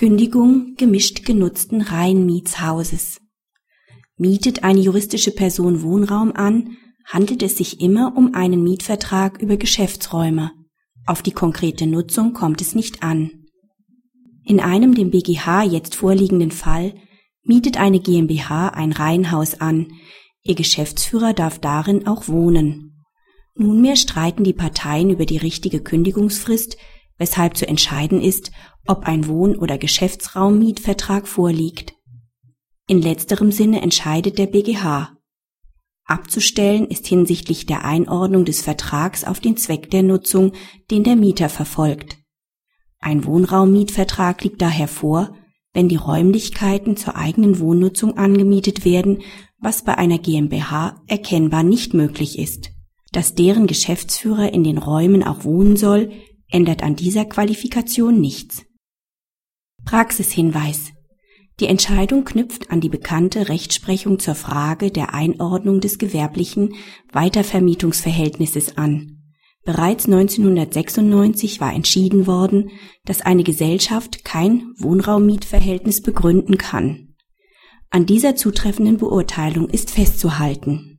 Kündigung gemischt genutzten Reihenmietshauses. Mietet eine juristische Person Wohnraum an, handelt es sich immer um einen Mietvertrag über Geschäftsräume. Auf die konkrete Nutzung kommt es nicht an. In einem dem BGH jetzt vorliegenden Fall mietet eine GmbH ein Reihenhaus an, ihr Geschäftsführer darf darin auch wohnen. Nunmehr streiten die Parteien über die richtige Kündigungsfrist, weshalb zu entscheiden ist, ob ein Wohn- oder Geschäftsraummietvertrag vorliegt. In letzterem Sinne entscheidet der BGH. Abzustellen ist hinsichtlich der Einordnung des Vertrags auf den Zweck der Nutzung, den der Mieter verfolgt. Ein Wohnraummietvertrag liegt daher vor, wenn die Räumlichkeiten zur eigenen Wohnnutzung angemietet werden, was bei einer GmbH erkennbar nicht möglich ist. Dass deren Geschäftsführer in den Räumen auch wohnen soll, ändert an dieser Qualifikation nichts. Praxishinweis die Entscheidung knüpft an die bekannte Rechtsprechung zur Frage der Einordnung des gewerblichen Weitervermietungsverhältnisses an. Bereits 1996 war entschieden worden, dass eine Gesellschaft kein Wohnraummietverhältnis begründen kann. An dieser zutreffenden Beurteilung ist festzuhalten